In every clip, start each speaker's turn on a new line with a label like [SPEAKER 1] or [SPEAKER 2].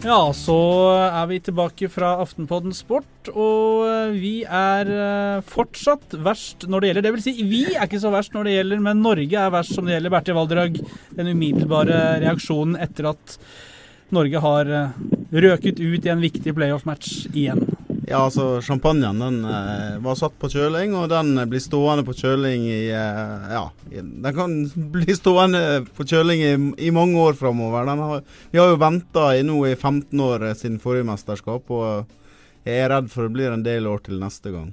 [SPEAKER 1] Ja, så er vi tilbake fra Aftenpodden Sport, og eh, vi er eh, fortsatt verst når det gjelder. Det vil si, vi er ikke så verst når det gjelder, men Norge er verst som det gjelder Bertil Valdrag. Den umiddelbare reaksjonen etter at Norge har eh, røket ut i en viktig playoff-match igjen.
[SPEAKER 2] Ja, altså Champagnen den eh, var satt på kjøling, og den blir stående på kjøling i eh, Ja, den kan bli stående på kjøling i, i mange år framover. Vi har jo venta nå i 15 år eh, siden forrige mesterskap, og jeg er redd for det blir en del år til neste gang.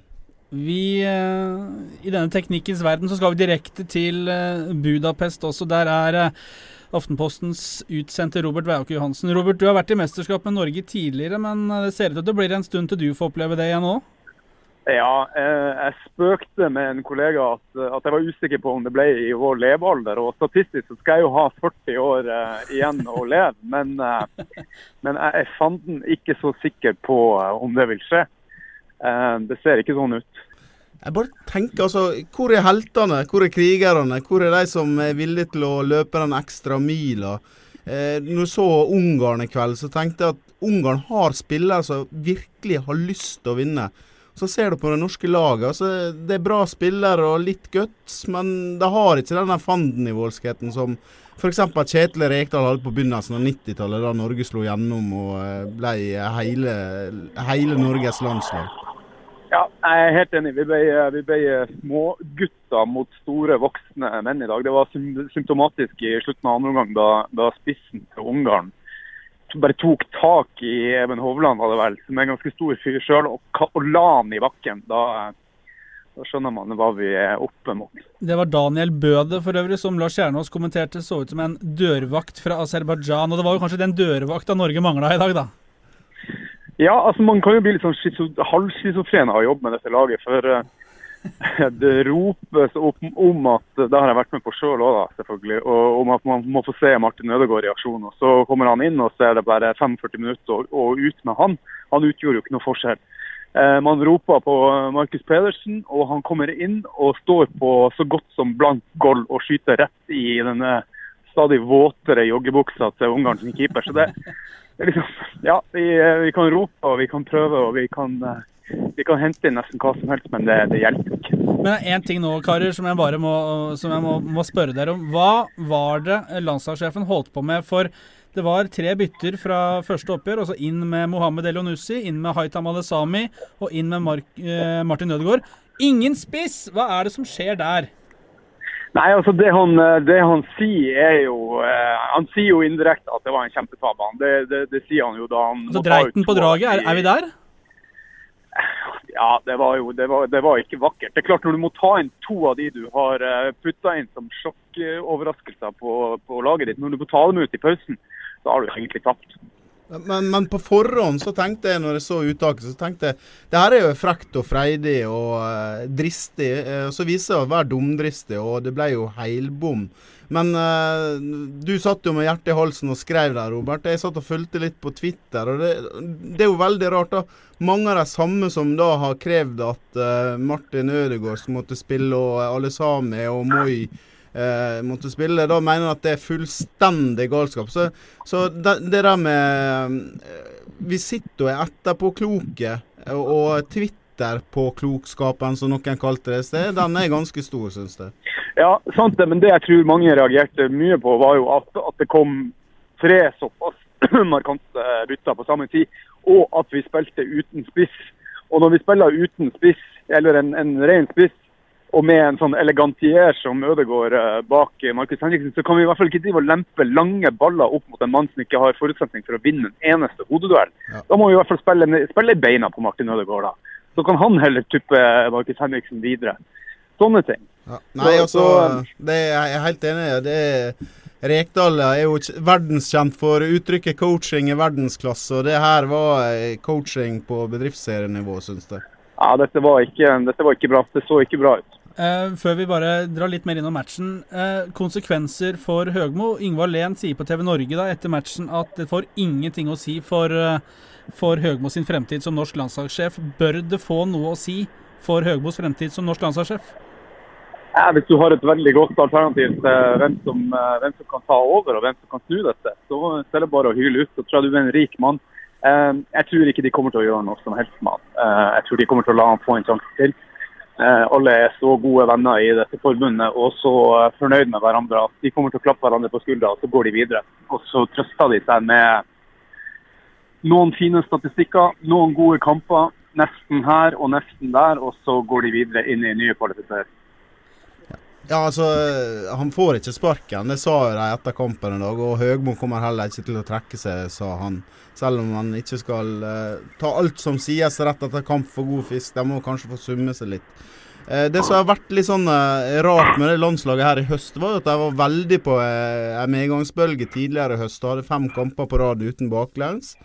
[SPEAKER 1] Vi, eh, I denne teknikkens verden så skal vi direkte til eh, Budapest også. Der er eh, Aftenpostens utsendte Robert Weiauke Johansen. Robert, du har vært i mesterskap med Norge tidligere, men det ser ut til at det blir en stund til du får oppleve det igjen òg?
[SPEAKER 3] Ja, jeg spøkte med en kollega at, at, jeg var usikker på om det ble i vår levealder. og Statistisk så skal jeg jo ha 40 år igjen å leve, men, men jeg er fanden ikke så sikker på om det vil skje. det ser ikke sånn ut.
[SPEAKER 2] Jeg bare tenker altså, Hvor er heltene? Hvor er krigerne? Hvor er de som er villige til å løpe den ekstra mila? Eh, når du så Ungarn i kveld, så tenkte jeg at Ungarn har spillere som virkelig har lyst til å vinne. Så ser du på det norske laget. altså Det er bra spillere og litt guts, men de har ikke den fandenivoldskheten som f.eks. Kjetil Rekdal hadde på begynnelsen av 90-tallet, da Norge slo gjennom og eh, ble hele, hele Norges landslag.
[SPEAKER 3] Ja, jeg er helt enig. Vi ble, vi ble smågutter mot store voksne menn i dag. Det var symptomatisk i slutten av andre omgang, da, da spissen til Ungarn bare tok tak i Even Hovland, var det vel, som er en ganske stor fyr sjøl, og, og, la han i bakken. Da, da, skjønner man hva vi er oppe mot.
[SPEAKER 1] Det var Daniel Bøde for øvrig, som Lars Kjernås kommenterte så ut som en dørvakt fra Aserbajdsjan. Og det var jo kanskje den dørvakta Norge mangla i dag, da?
[SPEAKER 3] Ja, altså man kan jo bli litt sånn halvschizofren av å jobbe med dette laget. For uh, det ropes opp om at Det har jeg vært med på sjøl òg, selvfølgelig. Og om at man må få se Martin Ødegaard i aksjon. Og så kommer han inn, og så er det bare 45 minutter og, og ut med han. Han utgjorde jo ikke noe forskjell. Uh, man roper på Markus Pedersen, og han kommer inn og står på så godt som blank goal og skyter rett i denne stadig våtere joggebuksa til Ungarn sin keeper. Så det, liksom, ja, vi, vi, kan rope og vi kan prøve og vi kan uh, vi kan hente inn nesten hva som helst, men det, det hjelper ikke.
[SPEAKER 1] Men det én ting nå, karer, som jeg bare må, jeg må, må spørre dere om. Hva var det landslagssjefen holdt på med? For det var tre bytter fra første oppgjør. altså Inn med Mohammed Elionussi, inn med Haitam Alesami og inn med Mark, eh, Martin Ødegaard. Ingen spiss! Hva er det som skjer der?
[SPEAKER 3] Nei, altså det han, det han sier er jo eh, Han sier jo indirekte at det var en kjempetabbe. Det, det, det, sier han jo da han
[SPEAKER 1] Altså Dreiten på draget, er, er vi der?
[SPEAKER 3] Ja, det var jo det var, det var, ikke vakkert. Det er klart Når du må ta inn to av de du har eh, putta inn som sjokkoverraskelser på, på laget ditt, når du må ta dem ut i pausen, så har du egentlig tapt.
[SPEAKER 2] Men, men, på forhånd så tenkte jeg, når jeg så uttaket, så tenkte jeg det her er jo frekt og freidig og uh, dristig. Uh, så viser det å være dumdristig, og det ble jo heilbom. Men uh, du satt jo med hjertet i halsen og skrev der, Robert. Jeg satt og fulgte litt på Twitter. og det, det, er jo veldig rart, da. Mange av de samme som da har krevd at Martin Ødegaard måtte spille, og Alesami og Moi eh, måtte spille. Da mener han at det er fullstendig galskap. Så, så det, der med eh, Vi sitter og er etterpåkloke, og, og Twitter på klokskapen, som noen kalte det, sted, den er ganske stor, syns jeg.
[SPEAKER 3] Ja, sant det. Men det jeg tror mange reagerte mye på, var jo at, at det kom tre såpass markante bytter på samme tid, og at vi spilte uten spiss. Og når vi spiller uten spiss, eller en, en ren spiss, og med en sånn elegantier som Ødegaard eh, bak Markus Henriksen, så kan vi i hvert fall ikke drive og lempe lange baller opp mot en mann som ikke har forutsetning for å vinne en eneste hodeduell. Ja. Da må vi i hvert fall spille, spille beina på Martin Ødegaard. da. Så kan han heller tuppe Markus Henriksen videre. Sånne ting.
[SPEAKER 2] Ja. Nei, altså, det er jeg helt enig i. Det er Rekdal er jo verdenskjent for uttrykket 'coaching i verdensklasse', og det her var coaching på bedriftsserienivå, syns jeg.
[SPEAKER 3] Ja, dette var, ikke, dette var ikke bra. Det så ikke bra ut.
[SPEAKER 1] Uh, før vi bare drar litt mer innom matchen. Uh, konsekvenser for Høgmo. Ingvar Lehn sier på TV Norge da etter matchen at det får ingenting å si for, uh, for Høgmo sin fremtid som norsk landslagssjef. Bør det få noe å si for Høgmos fremtid som norsk landslagssjef?
[SPEAKER 3] Ja, hvis du har et veldig godt alternativ til hvem som, hvem som, kan ta over og hvem som kan snu dette, så er det bare å hyle ut. Så tror jeg du er en rik mann. Jeg tror ikke de kommer til å gjøre noe som helst med han. Jeg tror de kommer til å la han få en sjanse til. Eh, alle er så gode venner i dette forbundet og så eh, fornøyd med hverandre at de kommer til å klappe hverandre på skuldra, og så går de videre. Og så trøster de seg med noen fine statistikker, noen gode kamper. Nesten her og nesten der, og så går de videre inn i nye kvalifiseringer.
[SPEAKER 2] Ja, altså, Han får ikke sparken, det sa de etter kampen en dag. Og Høgmo kommer heller ikke til å trekke seg, sa han. Selv om han ikke skal uh, ta alt som sies rett etter kamp for god fisk. De må kanskje få summe seg litt. Uh, det som har vært litt sånn uh, rart med det landslaget her i høst, var at de var veldig på en medgangsbølge tidligere i høst. Hadde fem kamper på rad uten baklengs.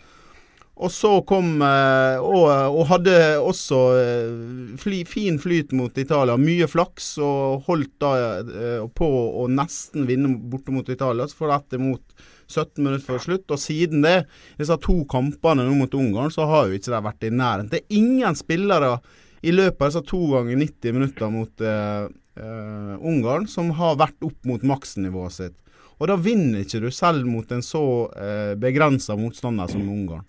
[SPEAKER 2] Og så kom eh, og, og hadde også eh, fly, fin flyt mot Italia. Mye flaks, og holdt da eh, på å nesten vinne borte mot Italia. Så får dette mot 17 minutter før slutt. Og siden det, disse to kampene nå mot Ungarn, så har jo ikke de vært i nærheten. Det er ingen spillere i løpet av disse to ganger 90 minutter mot uh, uh, Ungarn som har vært opp mot maksnivået sitt. Og da vinner ikke du selv mot en så uh, begrensa motstander som Ungarn.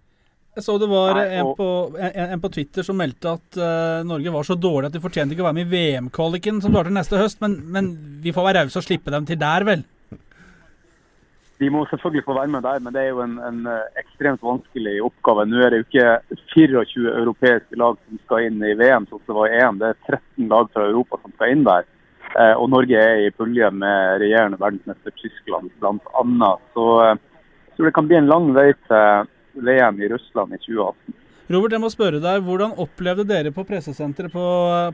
[SPEAKER 1] Jeg så det var en på, en, en på Twitter som meldte at uh, Norge var så dårlig at de fortjente ikke å være med i VM-kvaliken som starter neste høst, men, men vi får være rause og slippe dem til der, vel?
[SPEAKER 3] De må selvfølgelig få være med der, men det er jo en, en uh, ekstremt vanskelig oppgave. Nå er det jo ikke 24 europeiske lag som skal inn i VM, som det var i EM. Det er 13 lag fra Europa som skal inn der. Uh, og Norge er i pulje med regjerende verdensmester Tyskland bl.a. Så jeg tror det kan bli en lang vei til VM i Russland i 2018.
[SPEAKER 1] Robert, jeg må spørre deg, Hvordan opplevde dere på pressesenteret på,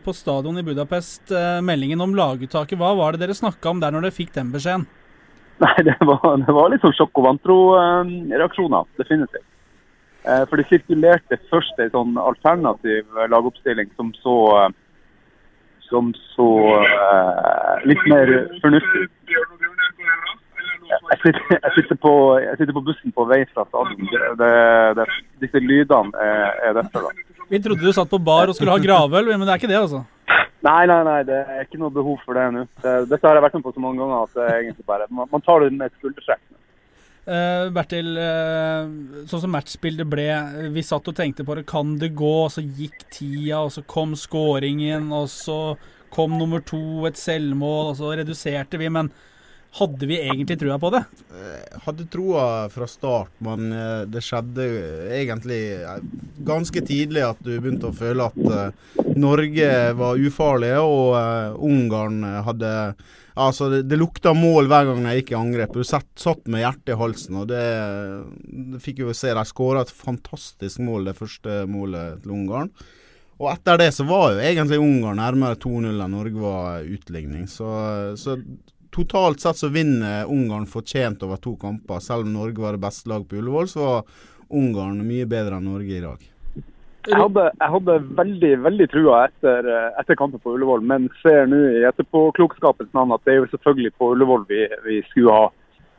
[SPEAKER 1] på stadion i Budapest eh, meldingen om laguttaket? Hva var det dere snakka om der når dere fikk den beskjeden?
[SPEAKER 3] Nei, Det var, det var litt sånn sjokk og vantro-reaksjoner, eh, definitivt. Eh, for det sirkulerte først en sånn alternativ lagoppstilling som så, som så eh, litt mer fornuftig jeg sitter, jeg, sitter på, jeg sitter, på, bussen på vei fra stadion. disse lydene er, er dette, da.
[SPEAKER 1] Vi trodde du satt på bar og skulle ha gravøl, men det er ikke det, altså?
[SPEAKER 3] Nei, nei, nei, det er ikke noe behov for det nå. Det, dette har jeg vært med på så mange ganger at det er egentlig bare Man, man tar det med et skuldertrekk.
[SPEAKER 1] Uh, Bertil, uh, sånn som matchbildet ble, vi satt og tenkte på det. Kan det gå? Og så gikk tida, og så kom skåringen, og så kom nummer to, et selvmål, og så reduserte vi. Men hadde vi egentlig trua på det?
[SPEAKER 2] Hadde trua fra start, men eh, det skjedde egentlig eh, ganske tidlig at du begynte å føle at eh, Norge var ufarlig, og eh, Ungarn hadde Altså, det, det lukta mål hver gang jeg gikk i angrep. Du satt, satt med hjertet i halsen, og det, det fikk jo se. De skåra et fantastisk mål, det første målet til Ungarn. Og etter det så var jo egentlig Ungarn nærmere 2-0 enn Norge var utligning. Så, så totalt sett så vinner Ungarn fortjent over to kamper. Selv om Norge var det beste laget på Ullevål, så var Ungarn mye bedre enn Norge i dag.
[SPEAKER 3] Jeg hadde, jeg hadde veldig veldig trua etter, etter, kampen på Ullevål, men ser nå i etterpåklokskapens navn at det er jo selvfølgelig på Ullevål vi, vi, skulle ha,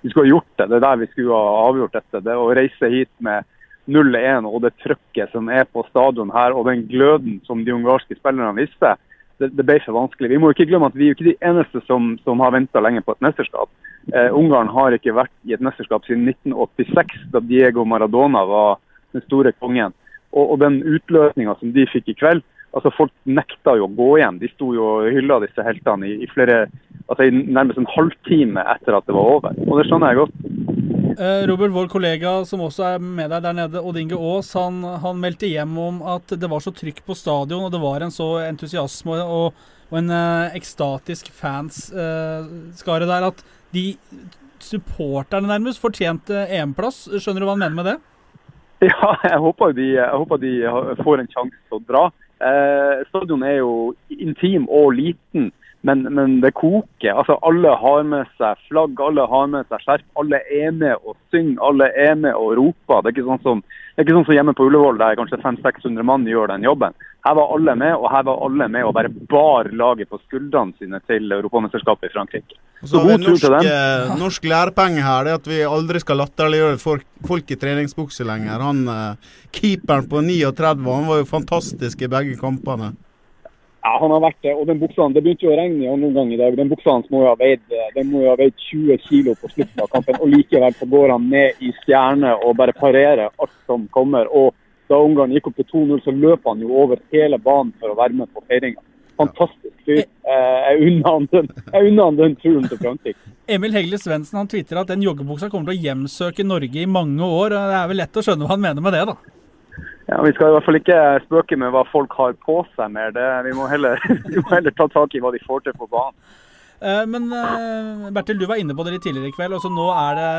[SPEAKER 3] vi, skulle ha, gjort det. Det er der vi skulle ha avgjort dette. Det Å reise hit med 0-1 og det trøkket som er på stadion her, og den gløden som de ungarske spillerne viste, det, ble for vanskelig. Vi må ikke glemme at vi er ikke de eneste som, som har venta lenge på et mesterskap. Eh, Ungarn har ikke vært i et mesterskap siden 1986, da Diego Maradona var den store kongen. Og, og den utløsninga som de fikk i kveld altså Folk nekta jo å gå igjen. De sto jo og hylla disse heltene i, i flere, altså i nærmest en halvtime etter at det var over. Og det skjønner jeg godt.
[SPEAKER 1] Eh, Robert, vår kollega som også er med deg der nede, Odd Inge Aas, han, han, meldte hjem om at det var så trykk på stadion, og det var en så entusiasme og, og en eh, ekstatisk fansskare eh, der at de supporterne nærmest fortjente EM-plass. Skjønner du hva han mener med det?
[SPEAKER 3] Ja, jeg håper de, jeg håper de får en sjanse til å dra. Eh, stadion er jo intim og liten, men, men, det koker. Altså, alle har med seg flagg, alle har med seg skjerf. Alle er med og synger, alle er med og roper. Det er ikke sånn som, ikke sånn som hjemme på Ullevål, der kanskje 500-600 mann gjør den jobben. Her var alle med, og her var alle med og bare bar laget på skuldrene sine til Europamesterskapet i Frankrike.
[SPEAKER 2] Så, så god tur til dem. Eh, norsk lærepenge her det er at vi aldri skal latterliggjøre folk, folk i treningsbukse lenger. Han uh, Keeperen på 39 han var jo fantastisk i begge kampene.
[SPEAKER 3] Ja, han har vært det. Og den buksa, Det begynte jo å regne ja, noen gang i dag. Den buksa hans må jo ha veid, den må jo ha veid 20 kg på slutten av kampen. Og likevel så går han ned i stjerne og bare parerer alt som kommer. og da Ungarn gikk opp til 2-0, så løp han jo over hele banen for å være med på feiringa. Fantastisk fyr. Eh, jeg unner han den, turen til Frankrike.
[SPEAKER 1] Emil Hegle Svendsen twitrer at den joggebuksa kommer til å hjemsøke Norge i mange år. Det er vel lett å skjønne hva han mener med det, da?
[SPEAKER 3] Ja, Vi skal i hvert fall ikke spøke med hva folk har på seg mer. Det, vi, må heller, vi må heller ta tak i hva de får til på banen.
[SPEAKER 1] Eh, men eh, Bertil, du var inne på det litt tidligere i kveld. Også nå er det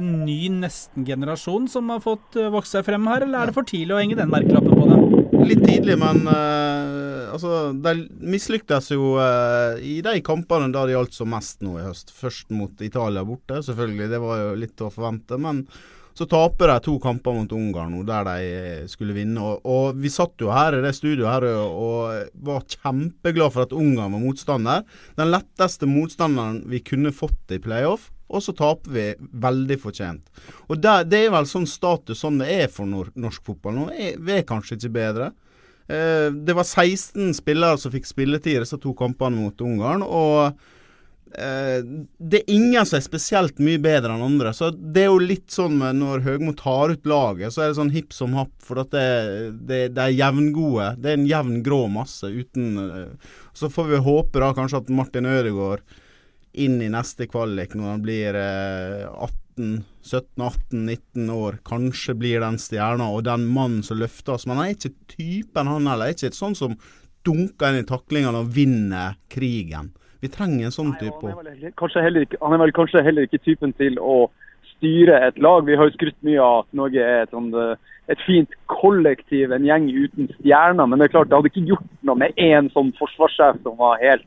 [SPEAKER 1] en ny nesten-generasjon som har fått eh, vokse seg frem her, eller er det for tidlig å henge den merkelappen på dem?
[SPEAKER 2] Litt tidlig, men uh, altså, de mislyktes jo uh, i de kampene da det gjaldt som mest nå i høst. Først mot Italia borte, selvfølgelig. Det var jo litt å forvente. men så taper de to kamper mot Ungarn nå, der de skulle vinne. Og, og, vi satt jo her i det studioet her og var kjempeglad for at Ungarn var motstander. Den letteste motstanderen vi kunne fått i playoff. Og så taper vi veldig fortjent. Og det, det er vel sånn status sånn det er for norsk fotball nå. Vi er kanskje ikke bedre. Eh, det var 16 spillere som fikk spilletid disse to kampene mot Ungarn. og Eh, det er ingen som er spesielt mye bedre enn andre. Så det er jo litt sånn med når Høgmo tar ut laget, så er det sånn hipp som happ. For at det, det, det er jevngode. Det er en jevn grå masse uten uh, Så får vi håpe da kanskje at Martin Ødegaard inn i neste kvalik, når han blir uh, 18 17-18-19 år, kanskje blir den stjerna og den mannen som løfter oss. Men han er ikke typen, han heller. Er ikke sånn som dunker inn i taklingene og vinner krigen. Vi trenger en sånn type.
[SPEAKER 3] Han, han, er vel kanskje heller ikke typen til å styre et lag. Vi har jo skrytt mye av at Norge er et, sånt, eh, et fint kollektiv, en gjeng uten stjerner. Men det er klart, det hadde ikke gjort noe med én sånn forsvarssjef som var helt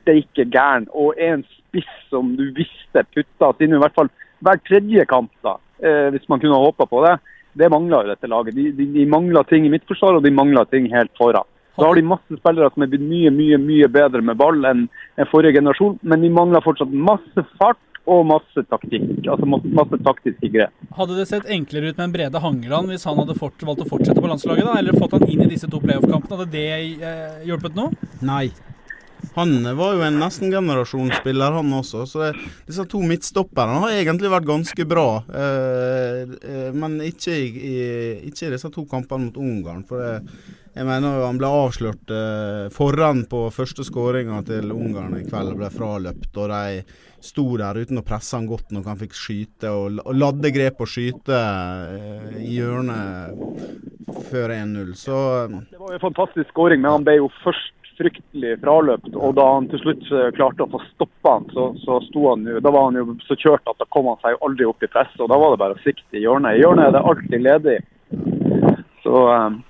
[SPEAKER 3] steike gæren, og en spiss som du visste putta sine i hvert fall hver tredje kamp, da, eh, hvis man kunne håpa på det. Det mangler jo dette laget. De, de, de mangler ting i midtforsvaret, og de mangler ting helt foran. Så har de masse spillere som er blitt mye mye, mye bedre med ball enn forrige generasjon, men de mangler fortsatt masse fart og masse taktikk. Altså masse taktiske grep.
[SPEAKER 1] Hadde det sett enklere ut med en Brede Hangeland hvis han hadde fort, valgt å fortsette på landslaget, da? Eller fått han inn i disse to playoff-kampene? Hadde det eh, hjulpet noe?
[SPEAKER 2] Nei. Han var jo en nesten-generasjonsspiller, han også. Så det, disse to midtstopperne har egentlig vært ganske bra. Eh, eh, men ikke i, ikke i, disse to kampene mot Ungarn. For det, jeg mener jo han ble avslørt eh, foran på første skåringa til Ungarn i kveld. Ble fraløpt. og de sto der uten å presse han godt nok han fikk skyte, og, og ladde grep og skyte eh, i hjørnet før 1-0. Så
[SPEAKER 3] Det var jo en fantastisk skåring, men han ble jo først fryktelig fraløpt. Og da han til slutt eh, klarte å få stoppa han, så, så sto han jo Da var han jo så kjørt at da kom han seg aldri opp i press, og da var det bare å sikte i hjørnet. I hjørnet er det alltid ledig. Så um,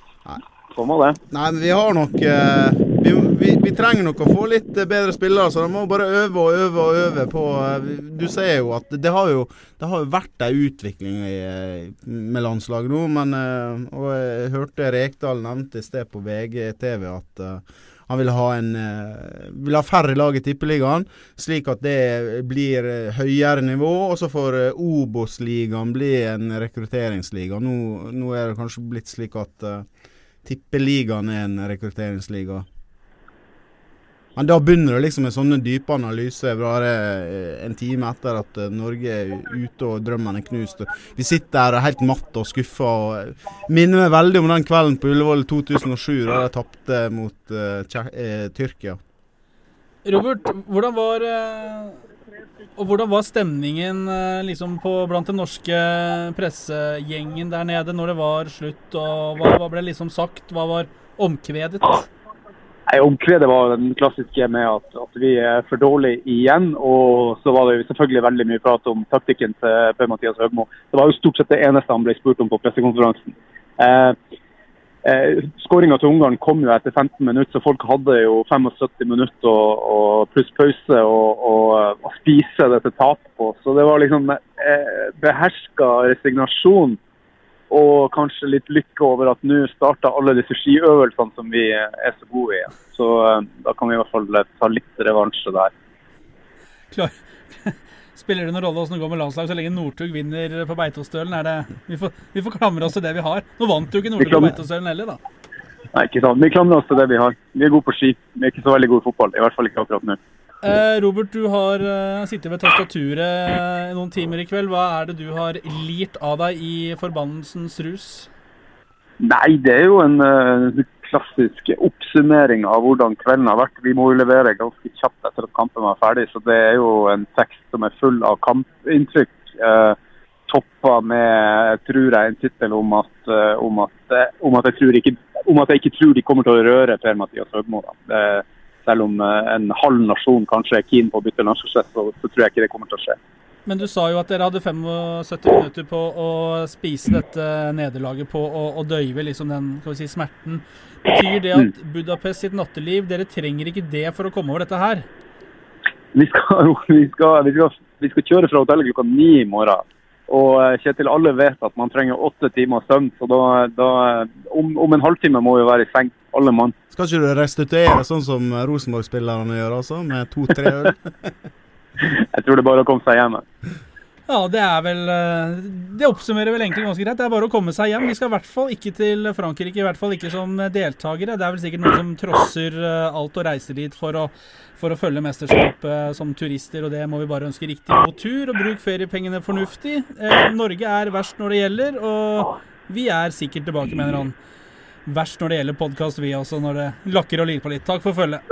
[SPEAKER 3] sånn var det.
[SPEAKER 2] Nei, men vi har nok uh vi, vi, vi, trenger nok å få litt bedre spillere, så de må bare øve og øve og øve på eh, Du ser jo at det har jo, det har jo vært ei utvikling i, eh, med landslaget nå, men eh, Og jeg hørte Rekdal nevnte i sted på VGTV at han vil ha, en, vil ha færre lag i Tippeligaen, slik at det blir høyere nivå. Og så får Obos-ligaen bli en rekrutteringsliga. Nå, nå, er det kanskje blitt slik at Tippeligaen er en rekrutteringsliga. Men da begynner det liksom med sånne dype analyser eh, en time etter at eh, Norge er ute og drømmen er knust. Vi sitter her er helt matte og skuffa. Eh, minner meg veldig om den kvelden på Ullevål 2007 da de tapte mot uh, Tyrkia.
[SPEAKER 1] Robert, hvordan var, og hvordan var stemningen liksom på, blant den norske pressegjengen der nede når det var slutt? og Hva, hva ble liksom sagt? Hva var omkvedet?
[SPEAKER 3] Omkvedet var den klassiske med at, at, vi er for dårlige igjen. Og så var det selvfølgelig veldig mye prat om taktikken til Per-Mathias Høgmo. Det var jo stort sett det eneste han ble spurt om på pressekonferansen. Eh, eh, Skåringa til Ungarn kom jo etter 15 minutter, så folk hadde jo 75 minutter og, og pluss pause å spise dette tapet på. Så det var liksom eh, beherska resignasjon og kanskje litt lykke over at nå starta alle disse skiøvelsene som vi er så gode i. Så eh, da kan vi i hvert fall ta litt revansje der.
[SPEAKER 1] Klar. Spiller det noen rolle hvordan det går med landslag så lenge Northug vinner på Beitostølen? Er det, vi, får, vi får klamre oss til det vi har. Nå vant jo ikke Northug på Beitostølen heller, da.
[SPEAKER 3] Nei, ikke sant. Vi klamrer oss til det vi har. Vi er gode på ski. Vi er ikke så veldig gode i fotball. I hvert fall ikke akkurat nå.
[SPEAKER 1] Eh, Robert, du har uh, sittet ved tastaturet uh, noen timer i kveld. Hva er det du har lirt av deg i forbannelsens rus?
[SPEAKER 3] Nei, det er jo en uh, klassisk oppsummering av hvordan kvelden har vært. Vi må jo levere ganske kjapt etter at kampen var ferdig, så det er jo en tekst som er full av kampinntrykk. Eh, toppa med, tror jeg, en tittel om, om, om, at ikke, om at jeg ikke tror de kommer til å røre Per-Mathias Høgmo. Selv om eh, en halv nasjon kanskje er keen på å bytte landslagsdress, så, så tror jeg ikke det kommer til å skje.
[SPEAKER 1] Men du sa jo at dere hadde 75 minutter på å spise dette nederlaget på å døyve liksom den si, smerten. Betyr det at mm. Budapest sitt natteliv, dere trenger ikke det for å komme over dette her?
[SPEAKER 3] Vi skal, vi skal, vi skal, vi skal kjøre fra hotellet klokka ni i morgen. Og eh, Kjetil, alle vet at man trenger åtte timer søvn, så da, da om, om, en halvtime må vi være i seng, alle mann.
[SPEAKER 2] Skal ikke du restituere sånn som Rosenborg-spillerne gjør, altså? Med to-tre øl?
[SPEAKER 3] Jeg tror det er bare å komme seg hjem.
[SPEAKER 1] Ja, det er vel eh, Det oppsummerer vel egentlig ganske greit. Det er bare å komme seg hjem. Vi skal i hvert fall ikke til Frankrike, i hvert fall ikke som deltakere. Det er vel sikkert noen som trosser eh, alt og reiser dit for å, for å følge mesterskapet som turister, og det må vi bare ønske riktig god tur. Og bruk feriepengene fornuftig. Eh, Norge er verst når det gjelder, og vi er sikkert tilbake, mener han. Verst når det gjelder podkast, vi også, når det lakker og lir på litt. Takk for følget.